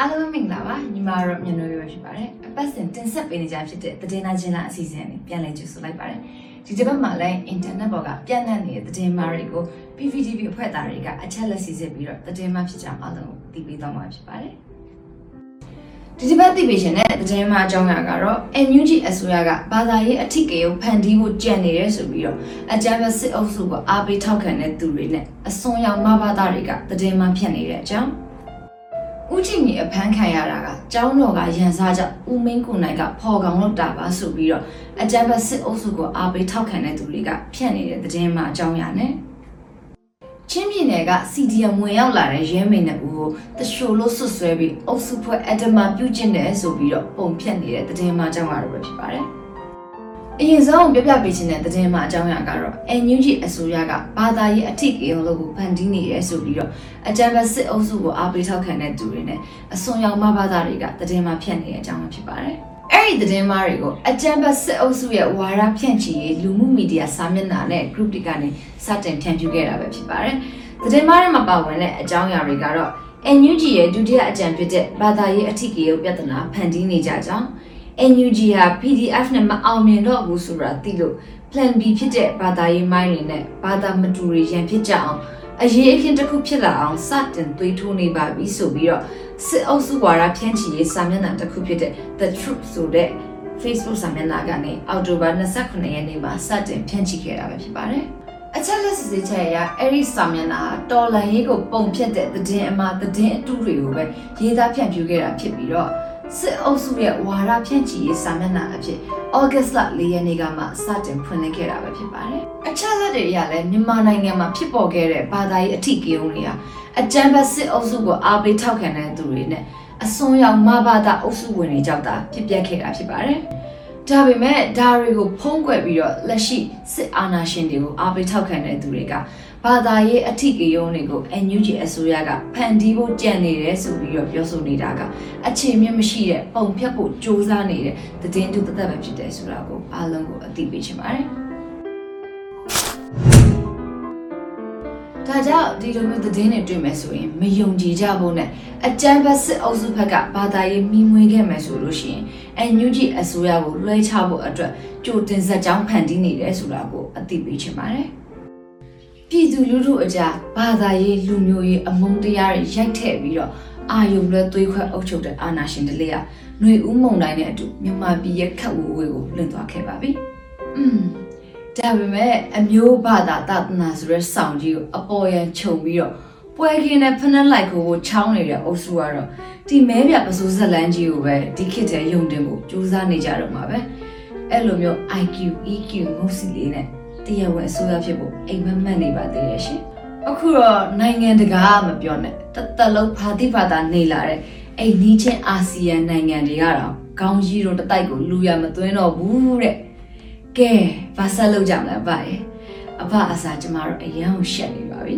အားလုံးမင်္ဂလာပါညီမတို့မြန်လို့ပြောဖြစ်ပါတယ်အပတ်စဉ်တင်ဆက်ပေးနေကြဖြစ်တဲ့သတင်းနာချင်းလာအစီအစဉ်နဲ့ပြန်လည်ကြိုဆိုလိုက်ပါတယ်ဒီတစ်ပတ်မှာလည်းအင်တာနက်ပေါ်ကပြန့်နှံ့နေတဲ့သတင်းမားတွေကို PVTV အဖွဲ့သားတွေကအချက်လက်စီစစ်ပြီးတော့သတင်းမားဖြစ်ကြအောင်အားလုံးကိုသိပေးသွားမှာဖြစ်ပါတယ်ဒီတစ်ပတ်သိပေးရှင်တဲ့သတင်းမားအကြောင်းအရာကတော့ NUG အစိုးရကဘာသာရေးအထစ်ကေကိုဖန်တီးဖို့ကြံနေတယ်ဆိုပြီးတော့အကြမ်းဖက်စစ်အုပ်စုကအားပေးထောက်ခံတဲ့သူတွေနဲ့အစွန်ရောက်မဘာသားတွေကသတင်းမားဖြစ်နေတဲ့အကြောင်း ဦးကြည်မြေအဖမ်းခံရတာကကျောင်းတော်ကရန်စားကြောင့်ဦးမင်းကိုနိုင်ကဖော်ကောင်လုပ်တာပါဆိုပြီးတော့အကြမ်းဖက်စစ်အုပ်စုကိုအားပေးထောက်ခံတဲ့သူတွေကဖြန့်နေတဲ့သတင်းမှအကြောင်းရနဲ့ချင်းပြည်နယ်က CDM ဝင်ရောက်လာတဲ့ရဲမိန်နဲ့ဦးကိုတရှိုလို့ဆွတ်ဆွဲပြီးအုပ်စုဖွဲ့အဒမပြုကျင့်တယ်ဆိုပြီးတော့ပုံဖြတ်နေတဲ့သတင်းမှအကြောင်းရတော့ပဲဖြစ်ပါတယ် အရင်ဆုံးပြပြပေးခြင်းတဲ့သတင်းမှအကြောင်းအရာကတော့ NUG အစိုးရကဘာသာရေးအထစ်ကေုံလို့ကိုဖန်တီးနေရဲဆိုပြီးတော့အကြံဖက်စစ်အုပ်စုကိုအားပေးထောက်ခံတဲ့သူတွေနဲ့အစွန်ရောက်မဘာသာတွေကသတင်းမှဖြန့်နေတဲ့အကြောင်းပဲဖြစ်ပါတယ်။အဲ့ဒီသတင်းမှတွေကိုအကြံဖက်စစ်အုပ်စုရဲ့ဝါဒဖြန့်ချီရေးလူမှုမီဒီယာစာမျက်နှာနဲ့ group တွေကနေစတင်ဖြန့်ဖြူးခဲ့တာပဲဖြစ်ပါတယ်။သတင်းမှတွေမှာပါဝင်တဲ့အကြောင်းအရာတွေကတော့ NUG ရဲ့ဒုတိယအကြံဖြစ်တဲ့ဘာသာရေးအထစ်ကေုံပြဿနာဖန်တီးနေကြကြောင်း NUG ဟာ PDF နဲ့မအောင်မြင်တော့ဘူးဆိုတာသိလို့ plan B ဖြစ်တဲ့ဘာသာရေးမိုင်းတွေနဲ့ဘာသာမတူတွေရန်ဖြစ်ကြအောင်အရေးအခင်းတစ်ခုဖြစ်လာအောင်စတင်သွေးထိုးနေပါပြီဆိုပြီးတော့စစ်အုပ်စုဝါဒဖြန့်ချီရေးစာမျက်နှာတစ်ခုဖြစ်တဲ့ The Truth ဆိုတဲ့ Facebook စာမျက်နှာကနေအောက်တိုဘာ29ရက်နေ့မှာစတင်ဖြန့်ချီခဲ့တာပဲဖြစ်ပါတယ်အချက်လက်စစ်စစ်ချက်အရအဲ့ဒီစာမျက်နှာတော်လန်ရေးကိုပုံဖြတ်တဲ့သတင်းအမှားသတင်းအတုတွေကိုပဲရေးသားဖြန့်ဖြူးခဲ့တာဖြစ်ပြီးတော့ စစ်အုပ်စုရဲ့ဝါဒဖြန့်ချီရေးစာမျက်နှာအဖြစ်ဩဂတ်လ၄ရက်နေ့ကမှစတင်ဖွင့်လှစ်ခဲ့တာပဲဖြစ်ပါတယ်။အချက်လက်တွေအရလည်းမြန်မာနိုင်ငံမှာဖြစ်ပေါ်ခဲ့တဲ့ဘာသာရေးအထီးကိန်းတွေဟာအကြမ်းဖက်စစ်အုပ်စုကိုအားပေးထောက်ခံတဲ့သူတွေနဲ့အစွန်းရောက်မဘာသာအုပ်စုဝင်တွေကြောင့်သာဖြစ်ပျက်ခဲ့တာဖြစ်ပါတယ်။ဒါပေမဲ့ဒါတွေကိုဖုံးကွယ်ပြီးတော့လက်ရှိစစ်အာဏာရှင်တွေကိုအားပေးထောက်ခံတဲ့သူတွေက ဘာသာရေးအထီးကိန်းတွေကို NUG အစိုးရကဖန်တီးဖို့ကြံနေတယ်ဆိုပြီးတော့ပြောဆိုနေတာကအခြေမြင့်မရှိတဲ့ပုံဖြတ်ဖို့စ조사နေတဲ့သတင်းတူသက်သက်ပဲဖြစ်တယ်ဆိုတာကိုအားလုံးကိုအသိပေးချင်ပါတယ်။ဒါကြောင့်ဒီလိုမျိုးသတင်းတွေတွေ့မယ်ဆိုရင်မယုံကြည်ကြဖို့နဲ့အကြမ်းဖက်စစ်အုပ်စုဘက်ကဘာသာရေးမိမွေးခဲ့မယ်ဆိုလို့ရှိရင်အန်ယူဂျီအစိုးရကိုလွှဲချဖို့အတွက်ကြိုတင်ဆက်ကြောင်းဖန်တီးနေတယ်ဆိုတာကိုအသိပေးချင်ပါတယ်။ ပြည်သူလူထုအကြားဘာသာရေးလူမျိုးရေးအမုန်းတရားတွေရိုက်ထည့်ပြီးတော့အာယုံလွဲသွေးခွဲအုပ်ချုပ်တဲ့အာဏာရှင်တလေးကຫນွေဦးမုံတိုင်းနဲ့အတူမြန်မာပြည်ရဲ့ခတ်ဝဝေးကိုလွင့်သွားခဲ့ပါပြီ။อืมဒါပေမဲ့အမျိုးဘာသာတသနာဆိုတဲ့စောင့်ကြီးကိုအပေါ်ရန်ခြုံပြီးတော့ပွဲခင်းနဲ့ဖနှက်လိုက်ကိုချောင်းနေတဲ့အုပ်စုကတော့ဒီမဲပြပစိုးဇက်လန်းကြီးကိုပဲဒီခေတ်ထဲယုံတင်ဖို့ကြိုးစားနေကြတော့မှာပဲအဲ့လိုမျိုး IQ EQ ငုတ်စီလေးနဲ့ တရားဝင်အစိုးရဖြစ်ဖို့အိမ်မက်မက်နေပါသေးရဲ့ရှင်အခုတော့နိုင်ငံတကာမပြောနဲ့တသက်လုံးဖာတိဖာတာနေလာတဲ့အိမ်နီးချင်းအာဆီယံနိုင်ငံတွေကတော့ခေါင်းကြီးတို့တတိုက်ကိုလူရမသွင်းတော့ဘူးတဲ့ကဲဘာဆက်လုပ်ကြမလဲဗျာအဖအစာကျမတို့အရန်ကိုရှက်နေပါပြီ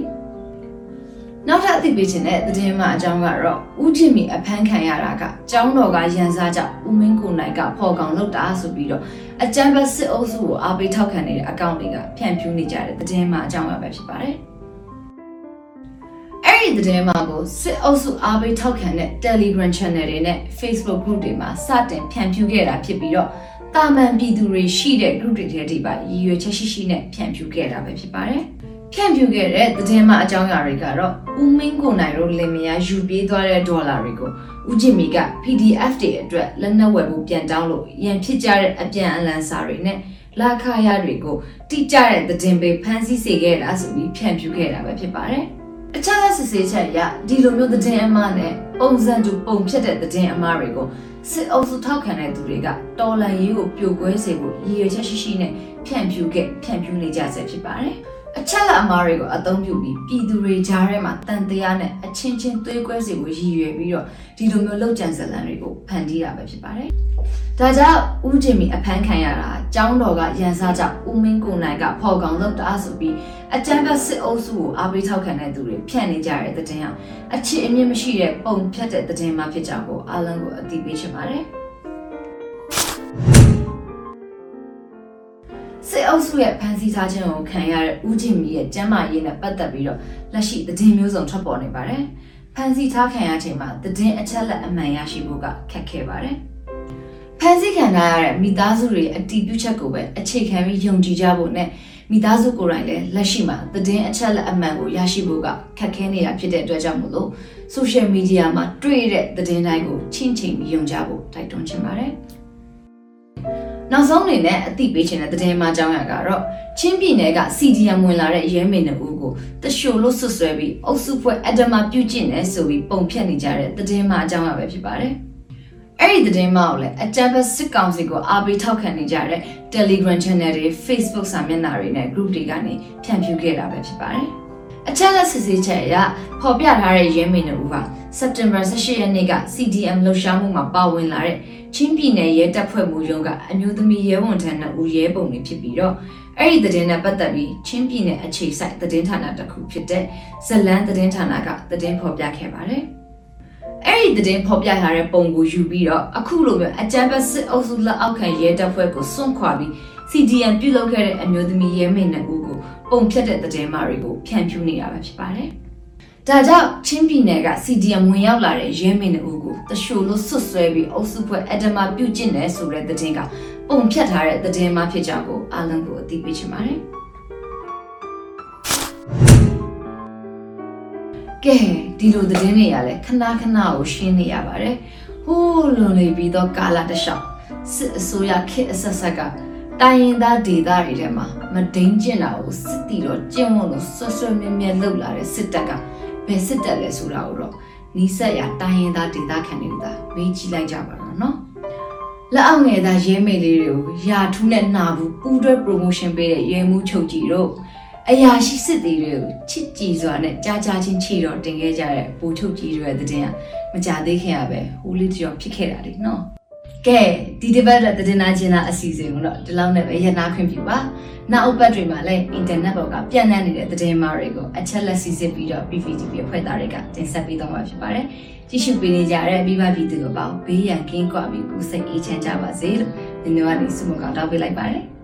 နောက်ထပ်အသိပေးခြင်းတဲ့သတင်းမှအကြောင်းကတော့ဦးချင်မီအဖမ်းခံရတာကကျောင်းတော်ကရန်စားကြောင့်ဦးမင်းကိုနိုင်ကဖော်ကောင်လုပ်တာဆိုပြီးတော့အကြမ်းဖက်စစ်အုပ်စုကိုအားပေးထောက်ခံနေတဲ့အကောင့်တွေကဖြန့်ဖြူးနေကြတဲ့သတင်းမှအကြောင်းပဲဖြစ်ပါတယ်အဲ့ဒီသတင်းမှကိုစစ်အုပ်စုအားပေးထောက်ခံတဲ့ Telegram Channel တွေနဲ့ Facebook Group တွေမှာစတင်ဖြန့်ဖြူးခဲ့တာဖြစ်ပြီးတော့တာမန်ပြည်သူတွေရှိတဲ့ group တွေထဲဒီပါရည်ရွယ်ချက်ရှိရှိနဲ့ဖြန့်ဖြူးခဲ့တာပဲဖြစ်ပါတယ်။ ဖြန့်ဖြူးခဲ့တဲ့သတင်းမှအကြောင်းအရာတွေကတော့ဦးမင်းကိုနိုင်တို့လင်မယားယူပြေးသွားတဲ့ဒေါ်လာတွေကိုဦးကျင်မီက PDF တွေအတွက်လက်နက်ဝယ်ဖို့ပြန်တောင်းလို့ရန်ဖြစ်ကြတဲ့အပြန်အလှန်စာတွေနဲ့လာခရတွေကိုတိကျတဲ့သတင်းပေးဖန်ဆီးစေခဲ့တာဆိုပြီးဖြန့်ဖြူးခဲ့တာပဲဖြစ်ပါတယ်။အချက်လက်စစ်ဆေးချက်ရဒီလိုမျိုးသတင်းအမှားနဲ့ပုံစံတူပုံဖြစ်တဲ့သတင်းအမှားတွေကိုစစ်အုပ်စုထောက်ခံတဲ့သူတွေကတော်လန်ရေးကိုပြိုကွဲစေဖို့ရည်ရွယ်ချက်ရှိရှိနဲ့ဖြန့်ဖြူးခဲ့ဖြန့်ဖြူးနေကြဆဲဖြစ်ပါတယ်။ အချက်လက်အမားတွေကိုအသုံးပြုပြီးပြည်သူတွေကြားထဲမှာတန်တရားနဲ့အချင်းချင်းသွေးကွဲစေဖို့ရည်ရွယ်ပြီးတော့ဒီလိုမျိုးလောက်ကျန်ဇလန်တွေကိုဖန်တီးတာပဲဖြစ်ပါတယ်။ဒါကြောင့်ဦးဂျင်မီအဖမ်းခံရတာကျောင်းတော်ကရန်စားကြောင့်ဦးမင်းကိုနိုင်ကဖော်ကောင်လုပ်တာဆိုပြီးအကြမ်းဖက်စစ်အုပ်စုကိုအားပေးထောက်ခံတဲ့သူတွေဖြန့်နေကြတဲ့တဲ့တင်ဟာအချစ်အမြင့်မရှိတဲ့ပုံဖြတ်တဲ့တဲ့တင်မှဖြစ်ကြောင်းကိုအားလုံးကိုအသိပေးချင်ပါတယ်။ စစ်အုပ်စုရဲ့ဖမ်းဆီးထားခြင်းကိုခံရတဲ့ဦးကျင်မီရဲ့ကျမ်းမာရေးနဲ့ပတ်သက်ပြီးတော့လက်ရှိသတင်းမျိုးစုံထွက်ပေါ်နေပါတယ်။ဖဖန်ဆီးထားခံရချိန်မှာသတင်းအချက်လက်အမှန်ရရှိဖို့ကခက်ခဲပါတယ်။ဖန်ဆီးခံထားရတဲ့မိသားစုတွေအတီးပြုချက်ကိုပဲအခြေခံပြီးယုံကြည်ကြဖို့နဲ့မိသားစုကိုယ်တိုင်လည်းလက်ရှိမှာသတင်းအချက်လက်အမှန်ကိုရရှိဖို့ကခက်ခဲနေတာဖြစ်တဲ့အတွက်ကြောင့်မို့လို့ social media မှာတွေ့တဲ့သတင်းတိုင်းကိုချင်းချင်းပြီးယုံကြဖို့တိုက်တွန်းချင်ပါတယ်။ နောက်ဆုံးအနေနဲ့အသိပေးချင်တဲ့သတင်းမှအကြောင်းအရာကတော့ချင်းပြည်နယ်က CDM ဝင်လာတဲ့ရဲမေနှုတ်ကိုတရှိုလို့ဆွဆွဲပြီးအုပ်စုဖွဲ့အဒမပြုတ်ကျင့်နေဆိုပြီးပုံဖြတ်နေကြတဲ့သတင်းမှအကြောင်းအရာပဲဖြစ်ပါတယ်။အဲ့ဒီသတင်းမှကိုလည်းအကြမ်းဖက်စစ်ကောင်စီကိုအားပေးထောက်ခံနေကြတဲ့ Telegram Channel တွေ Facebook စာမျက်နှာတွေနဲ့ group တွေကနေဖြန့်ဖြူးခဲ့တာပဲဖြစ်ပါတယ်။အချက်လက်စစ်ဆေးချက်အရဖော်ပြထားတဲ့ရဲမေနှုတ်က စက်တင်ဘာ18ရက်နေ့က CDM လှုပ်ရှားမှုမှာပါဝင်လာတဲ့ချင်းပြည်နယ်ရဲတပ်ဖွဲ့မှုရုံးကအမျိုးသမီးရဲဝန်ထမ်း2ဦးရဲပုံတွေဖြစ်ပြီးတော့အဲ့ဒီသတင်းနဲ့ပတ်သက်ပြီးချင်းပြည်နယ်အခြေစိုက်သတင်းဌာနတစ်ခုဖြစ်တဲ့ဇလန်းသတင်းဌာနကသတင်းဖော်ပြခဲ့ပါတယ်။အဲ့ဒီသတင်းဖော်ပြထားတဲ့ပုံကိုယူပြီးတော့အခုလိုမျိုးအကြမ်းဖက်စစ်အုပ်စုလက်အောက်ခံရဲတပ်ဖွဲ့ကိုစွန့်ခွာပြီး CDM ပြုလုပ်ခဲ့တဲ့အမျိုးသမီးရဲမေနှစ်ဦးကိုပုံဖြတ်တဲ့သတင်းမာတွေကိုဖြန့်ဖြူးနေတာပဲဖြစ်ပါတယ်။ ဒါကြောင့်ချင်းပြည်နယ်က CDM ဝင်ရောက်လာတဲ့ရဲမင်းတို့ကိုတရှိုလို့ဆွတ်ဆွဲပြီးအုပ်စုဖွဲ့အဒမပြုတ်ကျင့်တယ်ဆိုတဲ့သတင်းကပုံဖြတ်ထားတဲ့သတင်းမှဖြစ်ကြောင်းကိုအားလုံးကိုအသိပေးချင်ပါတယ်။ကဲဒီလိုသတင်းတွေကလည်းခဏခဏကိုရှင်းနေရပါတယ်။ဟိုးလွန်လေပြီးတော့ကာလာတလျှောက်စစ်အစိုးရခေတ်အဆက်ဆက်ကတိုင်းရင်သားဒေသတွေထဲမှာမဒိန်ကျင်တာကိုစစ်တီတော့ကျင့်ဝတ်လို့ဆွတ်ဆွတ်မြဲမြဲလှုပ်လာတဲ့စစ်တပ်က ဘယ်စစ်တပ်လဲဆိုတာကိုတော့နီးစက်ရတိုင်းရင်သားဒေသခံတွေကမေးကြည့်လိုက်ကြပါတော့နော်လက်အောက်ငယ်သားရဲမေလေးတွေကိုယာထူးနဲ့နှာဘူးပူးတွဲ promotion ပေးတဲ့ရဲမှုချုပ်ကြီးတို့အရာရှိစစ်သေးတွေကိုချစ်ကြည်စွာနဲ့ကြားကြားချင်းချီတော့တင်ခဲ့ကြတဲ့ဘူချုပ်ကြီးတွေရဲ့တဲ့တင်ကမကြသေးခင်ရပဲဟိုလေးကြော်ဖြစ်ခဲ့တာလေနော် ကဲဒီဒီဘက်တဲ့တင်နာချင်းလားအစီအစဉ်ကိုတော့ဒီလောက်နဲ့ပဲရနာခွင့်ပြုပါနောက်အပတ်တွေမှာလည်းအင်တာနက်ပေါ်ကပြန့်နှံ့နေတဲ့သတင်းမှားတွေကိုအချက်လက်စီစစ်ပြီးတော့ PPTV အဖွဲ့သားတွေကတင်ဆက်ပေးတော့မှာဖြစ်ပါတယ်။ကြည့်ရှုပေးနေကြတဲ့မိဘပြည်သူအပေါင်းဘေးရန်ကင်းကွာပြီးကိုယ်စိတ်အေးချမ်းကြပါစေလို့ဒီနေ့ကနေဆုမကောင်းတောင်းပေးလိုက်ပါတယ်။